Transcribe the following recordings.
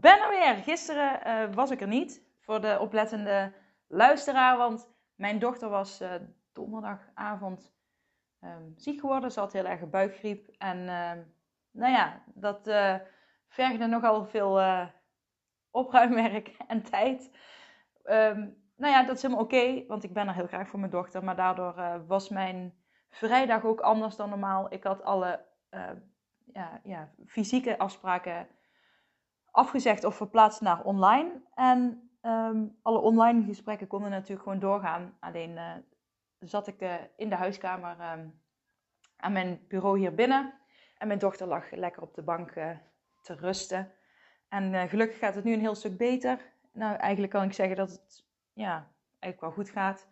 ben er weer. Gisteren uh, was ik er niet voor de oplettende luisteraar, want mijn dochter was uh, donderdagavond um, ziek geworden. Ze had heel erg buikgriep. En uh, nou ja, dat uh, vergde nogal veel opruimwerk en tijd. Um, nou ja, dat is helemaal oké, want ik ben er heel graag voor mijn dochter. Maar daardoor was mijn vrijdag ook anders dan normaal. Ik had alle ja, ja, fysieke afspraken afgezegd of verplaatst naar online. En um, alle online gesprekken konden natuurlijk gewoon doorgaan. Alleen uh, zat ik uh, in de huiskamer um, aan mijn bureau hier binnen. En mijn dochter lag lekker op de bank uh, te rusten. En gelukkig gaat het nu een heel stuk beter. Nou, eigenlijk kan ik zeggen dat het ja, eigenlijk wel goed gaat.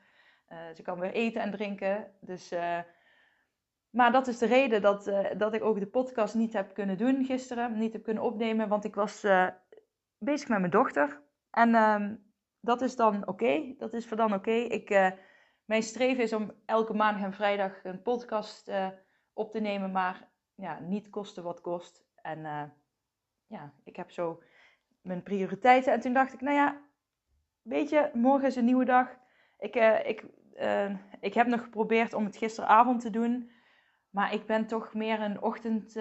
ze kan weer eten en drinken. Dus, maar dat is de reden dat, dat ik ook de podcast niet heb kunnen doen gisteren. Niet heb kunnen opnemen, want ik was bezig met mijn dochter. En um, dat is dan oké. Dat is voor dan oké. Ik, uh, mijn streven is om elke maandag en vrijdag een podcast op te nemen, maar ja, niet kosten wat kost. En ja, ik heb zo mijn prioriteiten. En toen dacht ik, nou ja, weet je, morgen is een nieuwe dag. Ik, ik, ik heb nog geprobeerd om het gisteravond te doen, maar ik ben toch meer een ochtend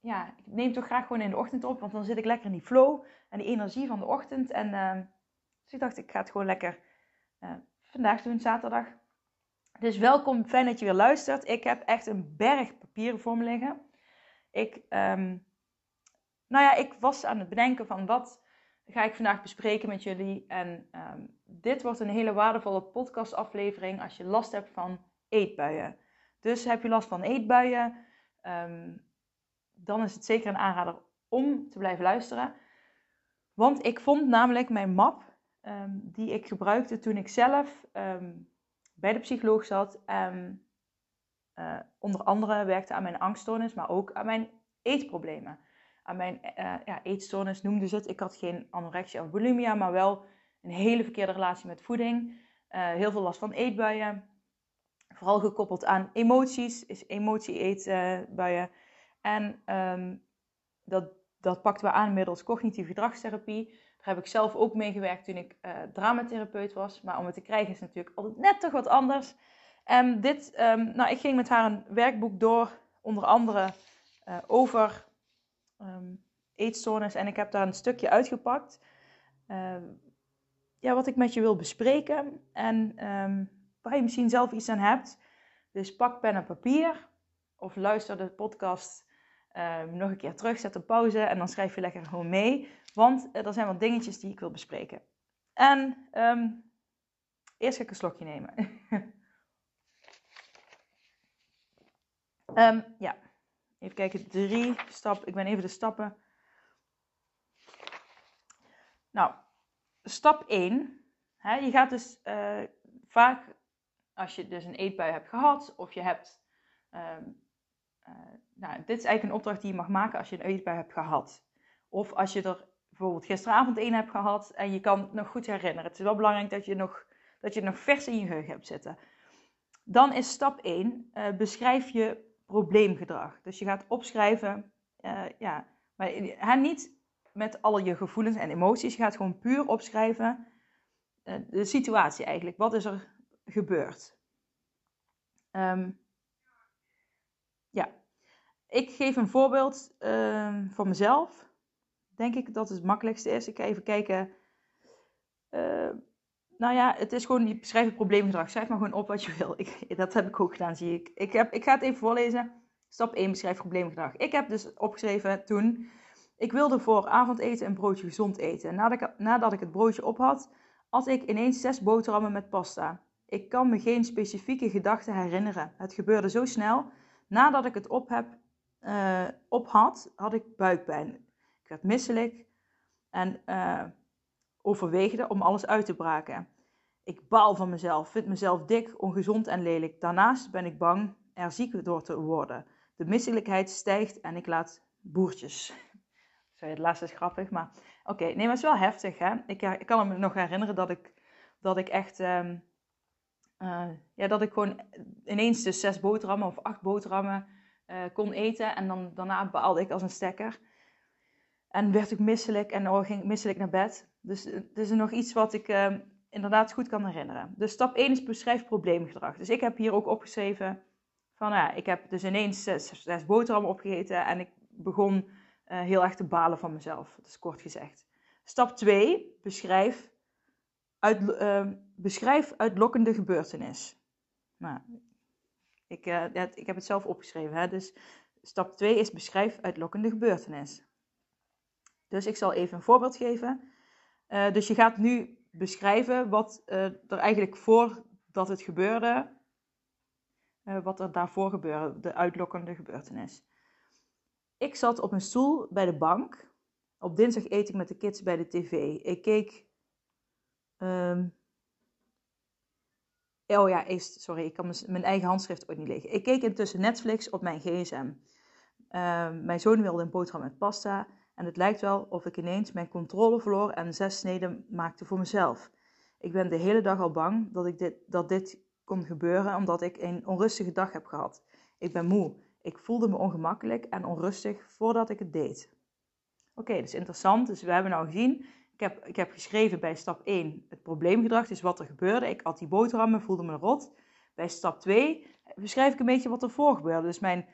ja, ik neem toch graag gewoon in de ochtend op, want dan zit ik lekker in die flow en die energie van de ochtend. En uh, dus ik dacht, ik ga het gewoon lekker uh, vandaag doen, zaterdag. Dus welkom, fijn dat je weer luistert. Ik heb echt een berg papieren voor me liggen. Ik, um, nou ja, ik was aan het bedenken van wat ga ik vandaag bespreken met jullie. En um, dit wordt een hele waardevolle podcastaflevering als je last hebt van eetbuien. Dus heb je last van eetbuien, um, dan is het zeker een aanrader om te blijven luisteren. Want ik vond namelijk mijn map um, die ik gebruikte toen ik zelf um, bij de psycholoog zat. Uh, onder andere werkte aan mijn angststoornis, maar ook aan mijn eetproblemen. Aan mijn uh, ja, eetstoornis noemde ze het. Ik had geen anorexia of bulimia, maar wel een hele verkeerde relatie met voeding. Uh, heel veel last van eetbuien. Vooral gekoppeld aan emoties, is emotie-eetbuien. En um, dat, dat pakten we aan middels cognitieve gedragstherapie. Daar heb ik zelf ook mee gewerkt toen ik uh, dramatherapeut was. Maar om het te krijgen is natuurlijk altijd net toch wat anders. En dit, um, nou, ik ging met haar een werkboek door, onder andere uh, over um, eetstoornis. En ik heb daar een stukje uitgepakt. Ja, wat ik met je wil bespreken. En waar je misschien zelf iets aan hebt. Dus pak pen en papier. Of luister de podcast um, nog een keer terug, zet een pauze en dan schrijf je lekker gewoon mee. Want uh, er zijn wat dingetjes die ik wil bespreken. En um, eerst ga ik een slokje nemen. um, ja, even kijken. Drie stappen. Ik ben even de stappen. Nou, stap 1. Hè, je gaat dus uh, vaak, als je dus een eetbui hebt gehad, of je hebt um, nou, dit is eigenlijk een opdracht die je mag maken als je een eetbui hebt gehad. Of als je er bijvoorbeeld gisteravond een hebt gehad en je kan het nog goed herinneren. Het is wel belangrijk dat je, nog, dat je het nog vers in je geheugen hebt zitten. Dan is stap 1, uh, eh, beschrijf je probleemgedrag. Dus je gaat opschrijven, uh, ja, maar niet met al je gevoelens en emoties. Je gaat gewoon puur opschrijven de situatie eigenlijk. Wat is er gebeurd? Um, ja, ik geef een voorbeeld uh, van mezelf. Denk ik dat het het makkelijkste is. Ik ga even kijken. Uh, nou ja, het is gewoon, je beschrijft het probleemgedrag. Schrijf maar gewoon op wat je wil. Ik, dat heb ik ook gedaan, zie ik. Ik, heb, ik ga het even voorlezen. Stap 1, beschrijf probleemgedrag. Ik heb dus opgeschreven toen... Ik wilde voor avondeten een broodje gezond eten. Nadat ik, nadat ik het broodje op had, At ik ineens zes boterhammen met pasta. Ik kan me geen specifieke gedachten herinneren. Het gebeurde zo snel. Nadat ik het op, heb, uh, op had, had ik buikpijn. Ik werd misselijk en uh, overweegde om alles uit te braken. Ik baal van mezelf, vind mezelf dik, ongezond en lelijk. Daarnaast ben ik bang er ziek door te worden. De misselijkheid stijgt en ik laat boertjes. Sorry, het laatste is grappig, maar oké. Nee, maar het is wel heftig, hè. Ik, kan me nog herinneren dat ik, dat ik echt... Um, uh, ja, dat ik gewoon ineens dus zes boterhammen of acht boterhammen uh, kon eten. En dan, daarna baalde ik als een stekker. En werd ik misselijk en oh, ging ik misselijk naar bed. Dus het is nog iets wat ik uh, inderdaad goed kan herinneren. Dus stap 1 is beschrijf probleemgedrag. Dus ik heb hier ook opgeschreven van ja, ik heb dus ineens zes, zes boterhammen opgegeten en ik begon heel erg te balen van mezelf. Dat is kort gezegd. Stap 2, beschrijf, uit, uh, beschrijf uitlokkende gebeurtenis. Nou, ik, uh, ik heb het zelf opgeschreven, hè? dus stap 2 is beschrijf uitlokkende gebeurtenis. Dus ik zal even een voorbeeld geven. Uh, dus je gaat nu beschrijven wat uh, er eigenlijk voordat het gebeurde, wat er daarvoor gebeurde, de uitlokkende gebeurtenis. Ik zat op een stoel bij de bank. Op dinsdag eet ik met de kids bij de tv. Ik keek. Um... Oh ja, eerst, sorry, ik kan mijn eigen handschrift ook niet lezen. Ik keek intussen Netflix op mijn gsm. Uh, mijn zoon wilde een boterham met pasta. En het lijkt wel of ik ineens mijn controle verloor en zes sneden maakte voor mezelf. Ik ben de hele dag al bang dat, ik dit, dat dit kon gebeuren omdat ik een onrustige dag heb gehad. Ik ben moe. Ik voelde me ongemakkelijk en onrustig voordat ik het deed. Oké, is interessant. Dus we hebben nou gezien, ik heb, ik heb geschreven bij stap 1 het probleemgedrag, dus wat er gebeurde. Ik at die boterhammen, voelde me rot. Bij stap 2 beschrijf ik een beetje wat er voor gebeurde. Dus mijn,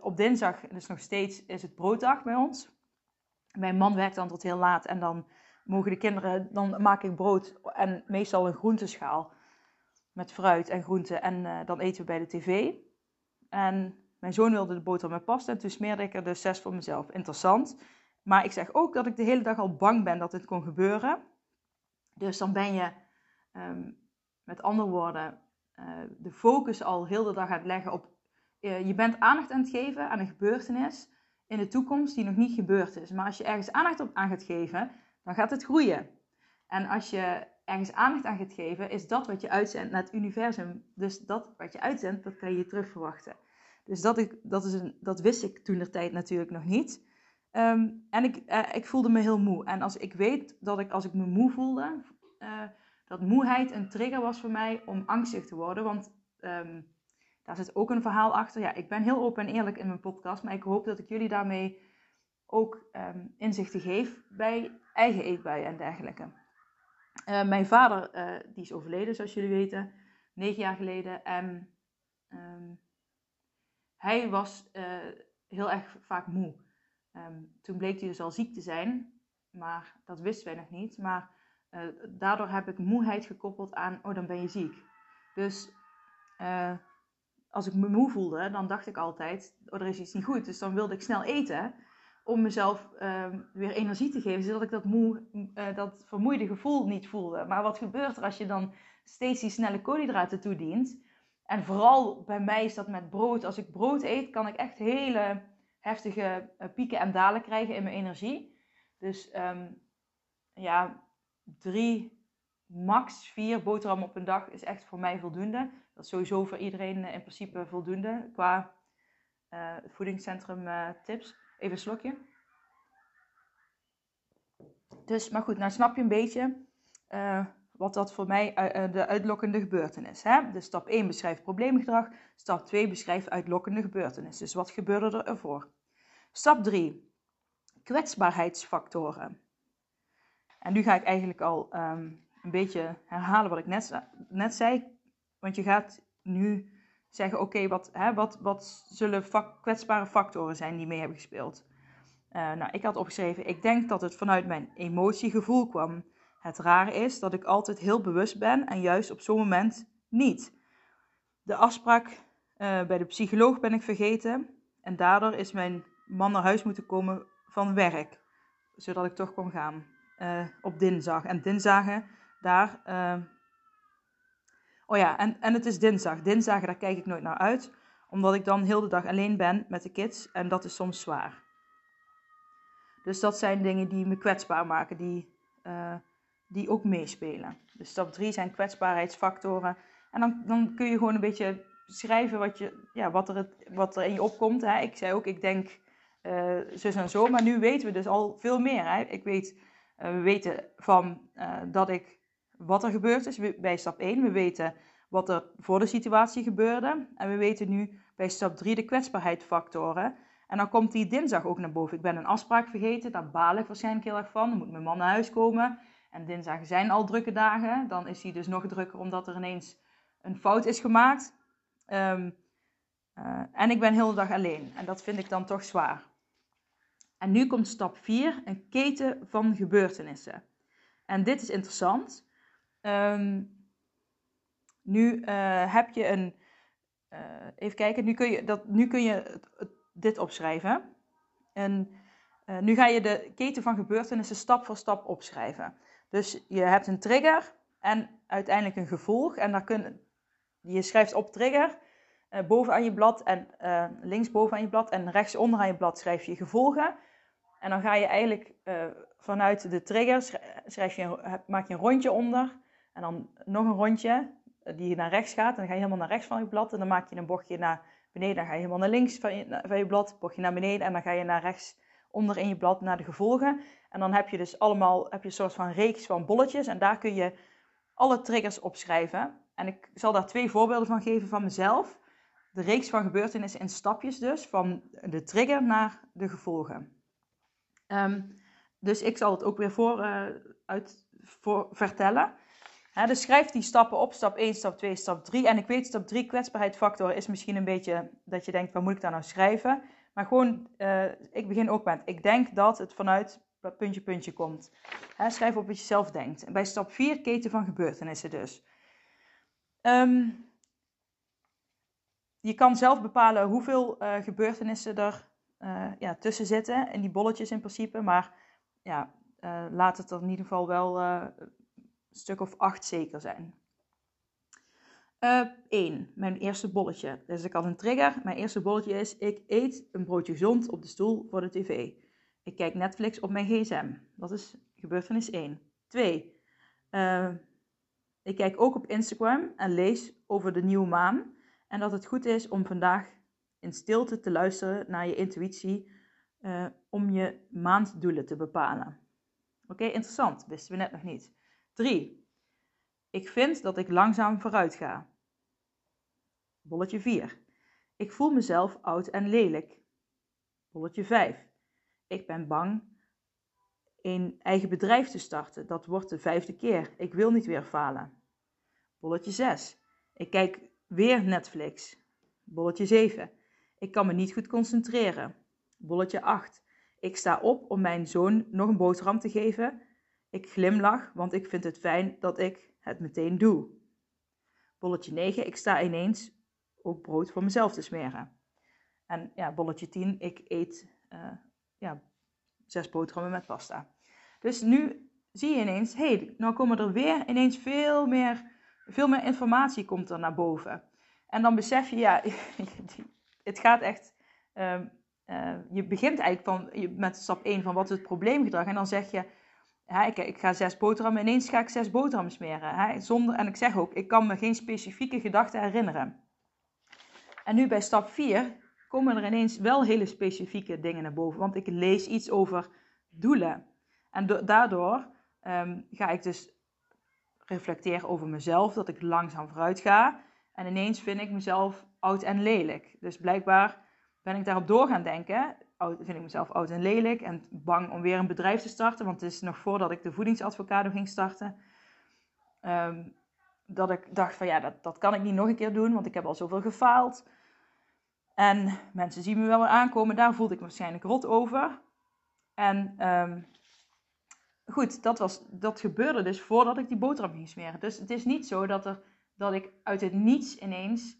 op dinsdag, dus nog steeds, is het brooddag bij ons. Mijn man werkt dan tot heel laat en dan mogen de kinderen, dan maak ik brood en meestal een groenteschaal met fruit en groenten en uh, dan eten we bij de tv. En mijn zoon wilde de boterham met pasta en toen smeerde ik er dus zes voor mezelf. Interessant. Maar ik zeg ook dat ik de hele dag al bang ben dat dit kon gebeuren. Dus dan ben je, um, met andere woorden, uh, de focus al heel de dag aan het leggen op. Uh, je bent aandacht aan het geven aan een gebeurtenis in de toekomst die nog niet gebeurd is. Maar als je ergens aandacht op aan gaat geven, dan gaat het groeien. En als je ergens aandacht aan gaat geven, is dat wat je uitzendt naar het universum. Dus dat wat je uitzendt, dat kan je terug verwachten. Dus dat, ik, dat, is een, dat wist ik toen de tijd natuurlijk nog niet. Um, en ik, uh, ik voelde me heel moe. En als ik weet dat ik als ik me moe voelde, uh, dat moeheid een trigger was voor mij om angstig te worden. Want um, daar zit ook een verhaal achter. Ja, ik ben heel open en eerlijk in mijn podcast, maar ik hoop dat ik jullie daarmee ook um, inzichten geef bij eigen eetbuien en dergelijke. Uh, mijn vader, die is overleden, zoals jullie weten, negen jaar geleden. En hij was heel erg vaak moe. Um, toen bleek hij dus al ziek te zijn, maar dat wisten wij nog niet. Maar daardoor heb ik moeheid gekoppeld aan, oh dan ben je ziek. Dus als ik me moe voelde, dan dacht ik altijd, oh er is iets niet goed. Dus dan wilde ik snel eten om mezelf um, weer energie te geven, zodat ik dat, moe, uh, dat vermoeide gevoel niet voelde. Maar wat gebeurt er als je dan steeds die snelle koolhydraten toedient? En vooral bij mij is dat met brood. Als ik brood eet, kan ik echt hele heftige uh, pieken en dalen krijgen in mijn energie. Dus um, ja, drie, max vier boterhammen op een dag is echt voor mij voldoende. Dat is sowieso voor iedereen in principe voldoende qua uh, voedingscentrum tips. Even een slokje. Dus, maar goed, nou snap je een beetje wat dat voor mij de uitlokkende gebeurtenis is. Dus stap 1 beschrijft probleemgedrag. Stap 2 beschrijft uitlokkende gebeurtenis. Dus wat gebeurde er ervoor? Stap 3. Kwetsbaarheidsfactoren. En nu ga ik eigenlijk al um, een beetje herhalen wat ik net, net zei. Want je gaat nu zeggen, oké, wat, wat, wat zullen kwetsbare factoren zijn die mee hebben gespeeld? Uh, nou, ik had opgeschreven, ik denk dat het vanuit mijn emotiegevoel kwam. Het rare is dat ik altijd heel bewust ben en juist op zo'n moment niet. De afspraak uh, bij de psycholoog ben ik vergeten en daardoor is mijn man naar huis moeten komen van werk, zodat ik toch kon gaan uh, op dinsdag. En dinsdagen daar. Uh... Oh ja, en, en het is dinsdag. Dinsdagen, daar kijk ik nooit naar uit. Omdat ik dan heel de dag alleen ben met de kids. En dat is soms zwaar. Dus dat zijn dingen die me kwetsbaar maken. Die, uh, die ook meespelen. Dus stap 3 zijn kwetsbaarheidsfactoren. En dan, dan kun je gewoon een beetje schrijven wat, je, ja, wat, er, wat er in je opkomt. Hè. Ik zei ook, ik denk uh, zus en zo. Maar nu weten we dus al veel meer. Hè. Ik weet, uh, we weten van uh, dat ik, wat er gebeurd is bij stap 1. We weten wat er voor de situatie gebeurde. En we weten nu bij stap 3 de kwetsbaarheidsfactoren. En dan komt die dinsdag ook naar boven. Ik ben een afspraak vergeten, daar baal ik waarschijnlijk heel erg van. Dan moet mijn man naar huis komen. En dinsdag zijn al drukke dagen. Dan is hij dus nog drukker omdat er ineens een fout is gemaakt. Uh, en ik ben heel de dag alleen. En dat vind ik dan toch zwaar. En nu komt stap 4, een keten van gebeurtenissen. En dit is interessant. Um, nu uh, heb je een. Uh, even kijken, nu kun je, dat, nu kun je dit opschrijven. En nu ga je de keten van gebeurtenissen stap voor stap opschrijven. Dus je hebt een trigger en uiteindelijk een gevolg. En daar kun, je schrijft op trigger uh, bovenaan je blad en links bovenaan je blad en rechts onderaan je blad schrijf je gevolgen. En dan ga je eigenlijk uh, vanuit de trigger schrijf je, maak je een rondje onder en dan nog een rondje die naar rechts gaat. En dan ga je helemaal naar rechts van je blad en dan maak je een bochtje naar beneden. Dan ga je helemaal naar links van je, van je blad, bochtje naar beneden en dan ga je naar rechts onder in je blad naar de gevolgen. En dan heb je dus allemaal heb je een soort van reeks van bolletjes en daar kun je alle triggers opschrijven. En ik zal daar twee voorbeelden van geven van mezelf. De reeks van gebeurtenissen in stapjes dus, van de trigger naar de gevolgen. Um, dus ik zal het ook weer voor, uh, uit, voor vertellen. Dus schrijf die stappen op, stap 1, stap 2, stap 3. En ik weet, stap 3, kwetsbaarheidsfactor, is misschien een beetje dat je denkt, wat moet ik daar nou schrijven? Maar gewoon, uh, ik begin ook met, ik denk dat het vanuit puntje, puntje komt. Schrijf op wat je zelf denkt. En bij stap 4, keten van gebeurtenissen dus. Um, je kan zelf bepalen hoeveel uh, gebeurtenissen er uh, ja, tussen zitten, in die bolletjes in principe. Maar ja, uh, laat het er in ieder geval wel een stuk of acht zeker zijn. 1. Mijn eerste bolletje. Dus ik had een trigger. Mijn eerste bolletje is: ik eet een broodje gezond op de stoel voor de tv. Ik kijk Netflix op mijn gsm. Dat is gebeurtenis 1. 2. Ik kijk ook op Instagram en lees over de nieuwe maan. En dat het goed is om vandaag in stilte te luisteren naar je intuïtie uh, om je maanddoelen te bepalen. Oké, interessant. Wisten we net nog niet. 3. Ik vind dat ik langzaam vooruit ga. Bolletje 4. Ik voel mezelf oud en lelijk. Bolletje 5. Ik ben bang een eigen bedrijf te starten. Dat wordt de vijfde keer. Ik wil niet weer falen. Bolletje 6. Ik kijk weer Netflix. Bolletje 7. Ik kan me niet goed concentreren. Bolletje 8. Ik sta op om mijn zoon nog een boterham te geven. Ik glimlach, want ik vind het fijn dat ik het meteen doe. Bolletje 9. Ik sta ineens ook brood voor mezelf te smeren. En ja, bolletje 10. Ik eet uh, ja, zes boterhammen met pasta. Dus nu zie je ineens, hé, hey, nou komen er weer ineens veel meer veel meer informatie komt er naar boven. En dan besef je, ja, het gaat echt. Uh, uh, je begint eigenlijk van, met stap 1 van wat is het probleemgedrag. En dan zeg je, ja, ik, ik, ga zes boterhammen, ineens ga ik zes boterhammen smeren. Hè, zonder, en ik zeg ook, ik kan me geen specifieke gedachten herinneren. En nu bij stap 4 komen er ineens wel hele specifieke dingen naar boven. Want ik lees iets over doelen. En daardoor um, ga ik dus reflecteer over mezelf, dat ik langzaam vooruit ga. En ineens vind ik mezelf oud en lelijk. Dus blijkbaar ben ik daarop door gaan denken. Oud, vind ik mezelf oud en lelijk en bang om weer een bedrijf te starten. Want het is nog voordat ik de voedingsadvocado ging starten. Um, dat ik dacht van ja, dat, dat kan ik niet nog een keer doen, want ik heb al zoveel gefaald. En mensen zien me wel weer aankomen, daar voelde ik me waarschijnlijk rot over. En um, goed, dat, was, dat gebeurde dus voordat ik die boterham ging smeren. Dus het is niet zo dat, er, dat ik uit het niets ineens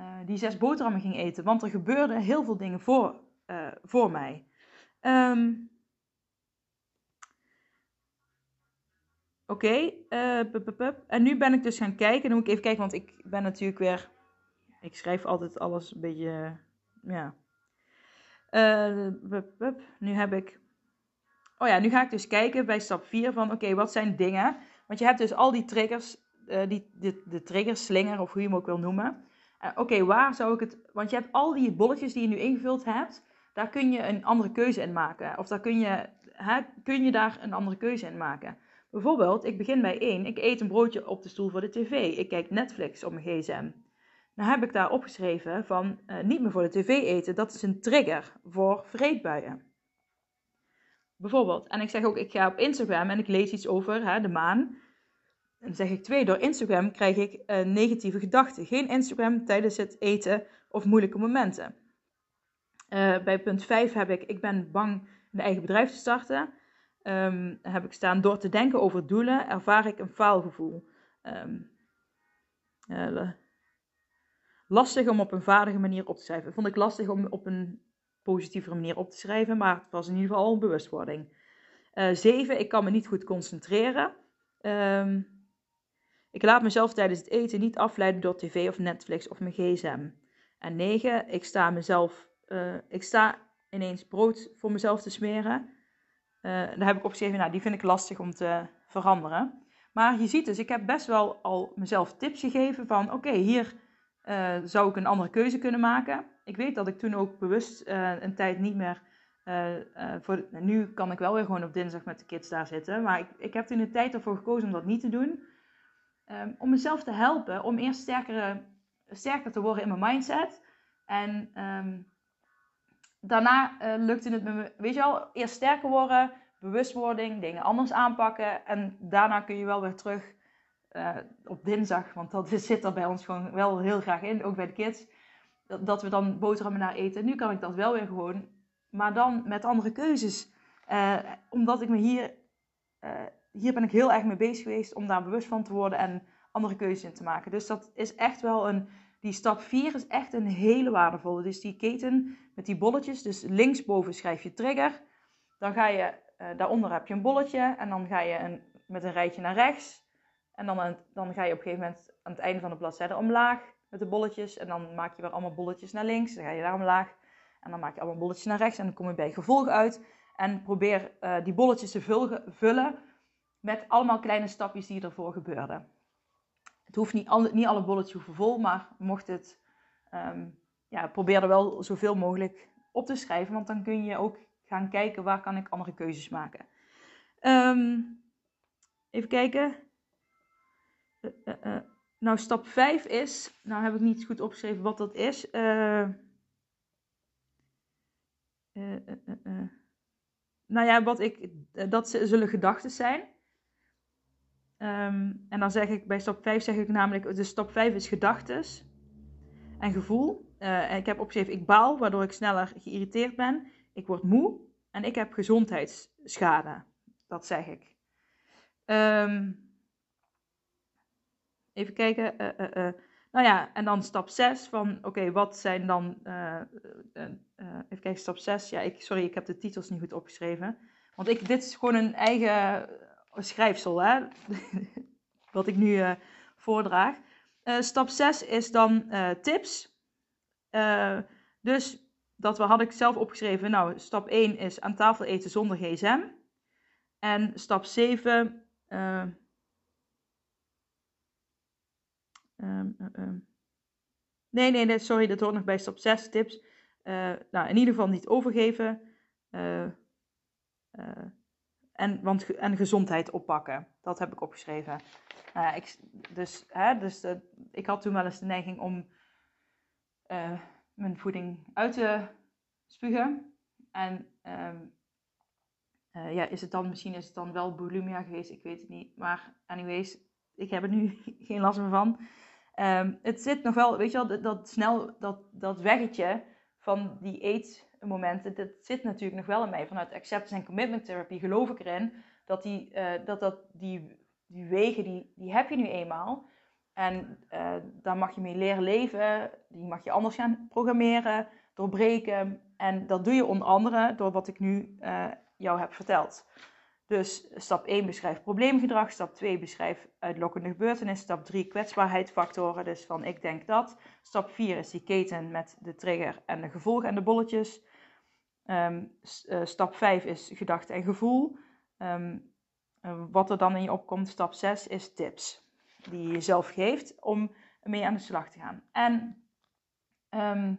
uh, die zes boterhammen ging eten. Want er gebeurden heel veel dingen voor, uh, voor mij. Um, Oké, okay, en nu ben ik dus gaan kijken. Dan moet ik even kijken, want ik ben natuurlijk weer. Ik schrijf altijd alles een beetje. Ja. Nu heb ik. Oh ja, nu ga ik dus kijken bij stap 4 van oké, wat zijn dingen? Want je hebt dus al die triggers, die, de, de triggerslinger of hoe je hem ook wil noemen. Uh, oké, waar zou ik het. Want je hebt al die bolletjes die je nu ingevuld hebt, daar kun je een andere keuze in maken. Of daar kun je, hè, kun je daar een andere keuze in maken. Bijvoorbeeld, ik begin bij 1. Ik eet een broodje op de stoel voor de tv. Ik kijk Netflix op mijn gsm. Nou heb ik daar opgeschreven van uh, niet meer voor de tv eten. Dat is een trigger voor vreedbuien. Bijvoorbeeld. En ik zeg ook, ik ga op Instagram en ik lees iets over hè, de maan. En zeg ik twee, door Instagram krijg ik uh, negatieve gedachten. Geen Instagram tijdens het eten of moeilijke momenten. Uh, bij punt 5 heb ik, ik ben bang een eigen bedrijf te starten. Um, heb ik staan, door te denken over doelen ervaar ik een faalgevoel. Um, lastig om op een vaardige manier op te schrijven. Vond ik lastig om op een positievere manier op te schrijven, maar het was in ieder geval een bewustwording. Uh, ik kan me niet goed concentreren. Um, ik laat mezelf tijdens het eten niet afleiden door tv of Netflix of mijn gsm. En negen, ik sta mezelf, uh, ik sta ineens brood voor mezelf te smeren. Uh, daar heb ik opgeschreven, nou die vind ik lastig om te veranderen. Maar je ziet dus, ik heb best wel al mezelf tips gegeven van oké, hier uh, zou ik een andere keuze kunnen maken. Ik weet dat ik toen ook bewust een tijd niet meer. Voor, nu kan ik wel weer gewoon op dinsdag met de kids daar zitten. Maar ik, ik heb toen een tijd ervoor gekozen om dat niet te doen. Um, om mezelf te helpen om eerst sterker, te worden in mijn mindset. En um, daarna lukte het me, weet je wel, eerst sterker worden, bewustwording, dingen anders aanpakken. En daarna kun je wel weer terug uh, op dinsdag, want dat zit er bij ons gewoon wel heel graag in, ook bij de kids, dat, we dan boterhammen naar eten. Nu kan ik dat wel weer gewoon, maar dan met andere keuzes. Uh, omdat ik me hier, uh, hier ben ik heel erg mee bezig geweest om daar bewust van te worden en andere keuzes in te maken. Dus dat is echt wel een, die stap 4 is echt een hele waardevolle. Dus die keten met die bolletjes, dus linksboven schrijf je trigger, dan ga je, daaronder heb je een bolletje en dan ga je een, met een rijtje naar rechts. En dan, dan ga je op een gegeven moment aan het einde van de bladzijde omlaag met de bolletjes. En dan maak je weer allemaal bolletjes naar links. Dan ga je daar omlaag. En dan maak je allemaal bolletjes naar rechts. En dan kom je bij gevolg uit. En probeer uh, die bolletjes te vullen met allemaal kleine stapjes die ervoor gebeurden. Het hoeft niet, niet alle bolletjes vol, maar mocht het, um, ja, probeer er wel zoveel mogelijk op te schrijven. Want dan kun je ook gaan kijken waar kan ik andere keuzes maken. Um, even kijken. Uh, uh, nou, stap 5 is, nou heb ik niet goed opgeschreven wat dat is. nou ja, wat ik, dat zullen gedachten zijn. Um, en dan zeg ik bij stap 5 zeg ik namelijk, dus stap 5 is gedachtes en gevoel. en ik heb opgeschreven, ik baal, waardoor ik sneller geïrriteerd ben. Ik word moe en ik heb gezondheidsschade. Dat zeg ik. Um, Even kijken. Uh, uh. Nou ja, en dan stap 6 van, oké, wat zijn dan, even kijken, stap 6. Ja, ik, sorry, ik heb de titels niet goed opgeschreven. Want ik, dit is gewoon een eigen schrijfsel, hè, wat ik nu voordraag. stap 6 is dan tips. dus dat had ik zelf opgeschreven, nou, stap 1 is aan tafel eten zonder gsm. En stap 7, Um, um. Nee, nee, nee, sorry, dat hoort nog bij stap 6 tips. Uh, nou, in ieder geval niet overgeven. En, want, en gezondheid oppakken. Dat heb ik opgeschreven. Nou ik, dus hè, dus ik had toen wel eens de neiging om mijn voeding uit te spugen. En um, ja, is het dan, misschien is het dan wel bulimia geweest, ik weet het niet. Maar anyways, ik heb er nu geen last meer van. Um, het zit nog wel, weet je wel, dat, snel, dat, dat weggetje van die eetmomenten, dat zit natuurlijk nog wel in mij. Vanuit acceptance en commitment therapy geloof ik erin dat die, uh, dat, dat die, die wegen, die, die heb je nu eenmaal. En uh, daar mag je mee leren leven, die mag je anders gaan programmeren, doorbreken. En dat doe je onder andere door wat ik nu uh, jou heb verteld. Dus stap 1 beschrijft probleemgedrag, stap 2 beschrijft uitlokkende gebeurtenis, stap 3 kwetsbaarheidsfactoren, dus van ik denk dat. Stap 4 is die keten met de trigger en de gevolgen en de bolletjes. Um, stap 5 is gedachte en gevoel. Um, wat er dan in je opkomt, stap 6 is tips die je jezelf geeft om mee aan de slag te gaan. En um,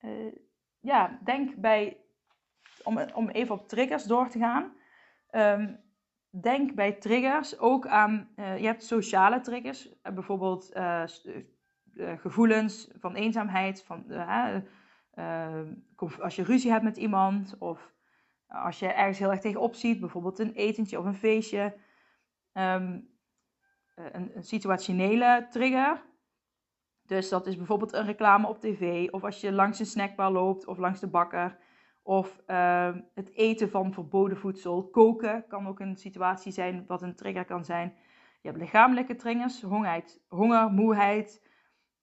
uh, ja, denk bij om, om even op triggers door te gaan. Denk bij triggers ook aan, je hebt sociale triggers, bijvoorbeeld gevoelens van eenzaamheid, van, als je ruzie hebt met iemand of als je ergens heel erg tegenop ziet, bijvoorbeeld een etentje of een feestje. Um, een, een situationele trigger. Dus dat is bijvoorbeeld een reclame op tv, of als je langs een snackbar loopt of langs de bakker. Of uh, het eten van verboden voedsel. Koken kan ook een situatie zijn wat een trigger kan zijn. Je hebt lichamelijke triggers, honger, moeheid.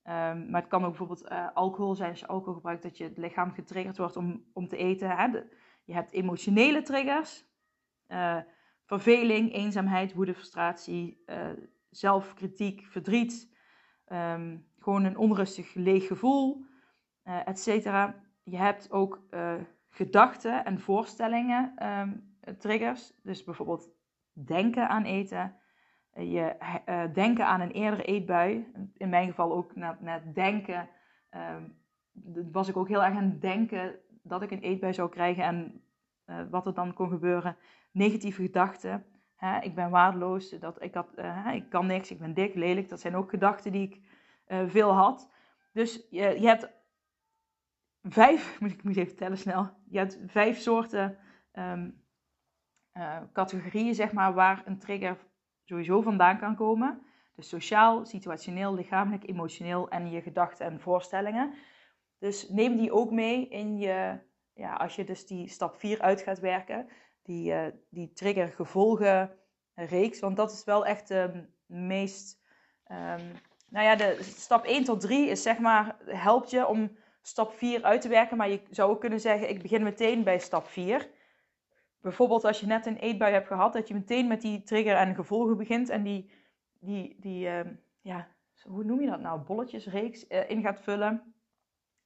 Um, maar het kan ook bijvoorbeeld uh, alcohol zijn. Als je alcohol gebruikt, dat je het lichaam getriggerd wordt om, om te eten. Je hebt emotionele triggers. Uh, verveling, eenzaamheid, woede, frustratie, uh, zelfkritiek, verdriet. Um, gewoon een onrustig, leeg gevoel, et cetera. Je hebt ook gedachten en voorstellingen um, triggers. Dus bijvoorbeeld denken aan eten. Je uh, denken aan een eerdere eetbui. In mijn geval ook net, denken. Um, was ik ook heel erg aan het denken dat ik een eetbui zou krijgen en uh, wat er dan kon gebeuren. Negatieve gedachten. Hè, ik ben waardeloos, dat, ik, had, uh, ik kan niks, ik ben dik, lelijk. Dat zijn ook gedachten die ik veel had. Dus je, je hebt vijf, moet ik moet even tellen snel. Je hebt vijf soorten uh, categorieën, zeg maar, waar een trigger sowieso vandaan kan komen. Dus sociaal, situationeel, lichamelijk, emotioneel en je gedachten en voorstellingen. Dus neem die ook mee in je, ja, als je dus die stap 4 uit gaat werken, die, uh, die trigger gevolgen reeks. Want dat is wel echt de meest, um, nou ja, de stap 1 tot 3 is zeg maar, helpt je om stap 4 uit te werken. Maar je zou ook kunnen zeggen, ik begin meteen bij stap 4. Bijvoorbeeld als je net een eetbui hebt gehad, dat je meteen met die trigger en gevolgen begint. En die, die, die uh, ja, hoe noem je dat nou, bolletjesreeks uh, in gaat vullen.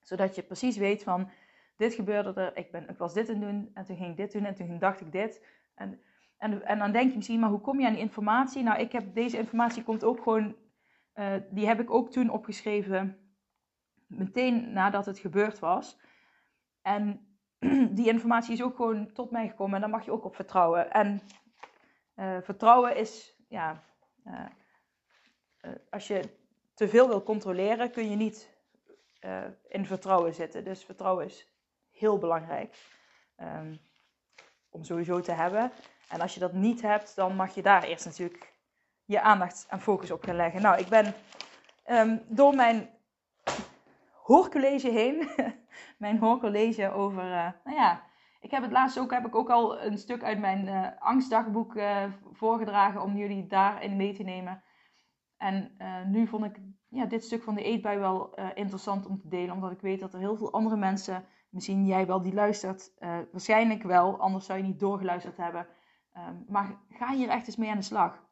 Zodat je precies weet van, dit gebeurde er, ik, ben, ik was dit aan doen en toen ging ik dit doen en toen dacht ik dit. En, en, en dan denk je misschien, maar hoe kom je aan die informatie? Nou, ik heb, deze informatie komt ook gewoon, uh, die heb ik ook toen opgeschreven meteen nadat het gebeurd was. En die informatie is ook gewoon tot mij gekomen en daar mag je ook op vertrouwen. En uh, vertrouwen is, ja, uh, uh, als je te veel wil controleren, kun je niet in vertrouwen zitten. Dus vertrouwen is heel belangrijk um, om sowieso te hebben. En als je dat niet hebt, dan mag je daar eerst natuurlijk je aandacht en focus op gaan leggen. Nou, ik ben um, door mijn hoorcollege heen. mijn hoorcollege over, uh, nou ja, ik heb het laatst ook, heb ik ook al een stuk uit mijn uh, angstdagboek uh, voorgedragen om jullie daarin mee te nemen. En nu vond ik ja, dit stuk van de eetbui wel interessant om te delen, omdat ik weet dat er heel veel andere mensen, misschien jij wel die luistert, waarschijnlijk wel, anders zou je niet doorgeluisterd hebben. Ehm, maar ga hier echt eens mee aan de slag.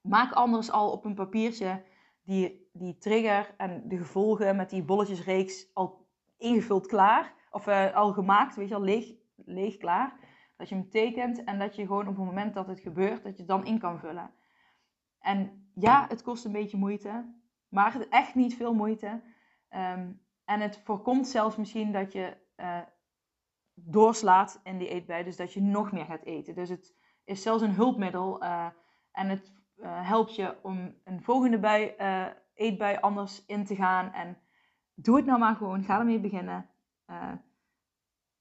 Maak anders al op een papiertje die, die trigger en de gevolgen met die bolletjesreeks al ingevuld klaar. Of uh, al gemaakt, weet je al, leeg, leeg klaar. Dat je hem tekent en dat je gewoon op het moment dat het gebeurt, dat je het dan in kan vullen. En ja, het kost een beetje moeite, maar echt niet veel moeite. Um, en het voorkomt zelfs misschien dat je uh, doorslaat in die eetbui, dus dat je nog meer gaat eten. Dus het is zelfs een hulpmiddel uh, en het helpt je om een volgende uh, eetbui anders in te gaan. En doe het nou maar gewoon. Ga ermee beginnen. Uh,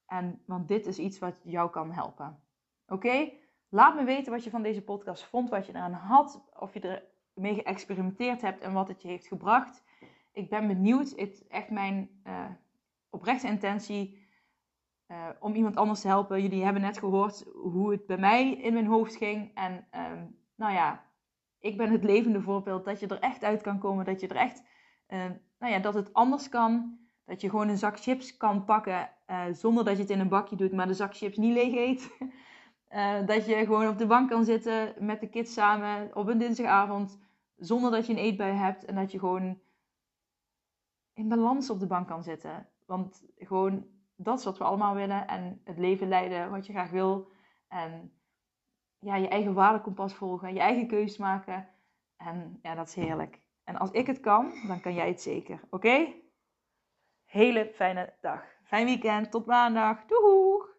en, want dit is iets wat jou kan helpen. Oké? Laat me weten wat je van deze podcast vond, wat je eraan had, of je ermee geëxperimenteerd hebt en wat het je heeft gebracht. Ik ben benieuwd. Het is echt mijn oprechte intentie om iemand anders te helpen. Jullie hebben net gehoord hoe het bij mij in mijn hoofd ging. En um, nou ja, ik ben het levende voorbeeld dat je er echt uit kan komen. Dat je er echt, uh, nou ja, dat het anders kan. Dat je gewoon een zak chips kan pakken uh, zonder dat je het in een bakje doet, maar de zak chips niet leeg eet. Eh, dat je gewoon op de bank kan zitten met de kids samen op een dinsdagavond. Zonder dat je een eetbui hebt. En dat je gewoon in balans op de bank kan zitten. Want gewoon dat is wat we allemaal willen. En het leven leiden wat je graag wil. En ja, je eigen waardekompas volgen. Je eigen keus maken. En ja, dat is heerlijk. En als ik het kan, dan kan jij het zeker. Oké? Hele fijne dag. Fijn weekend. Tot maandag. Doeg!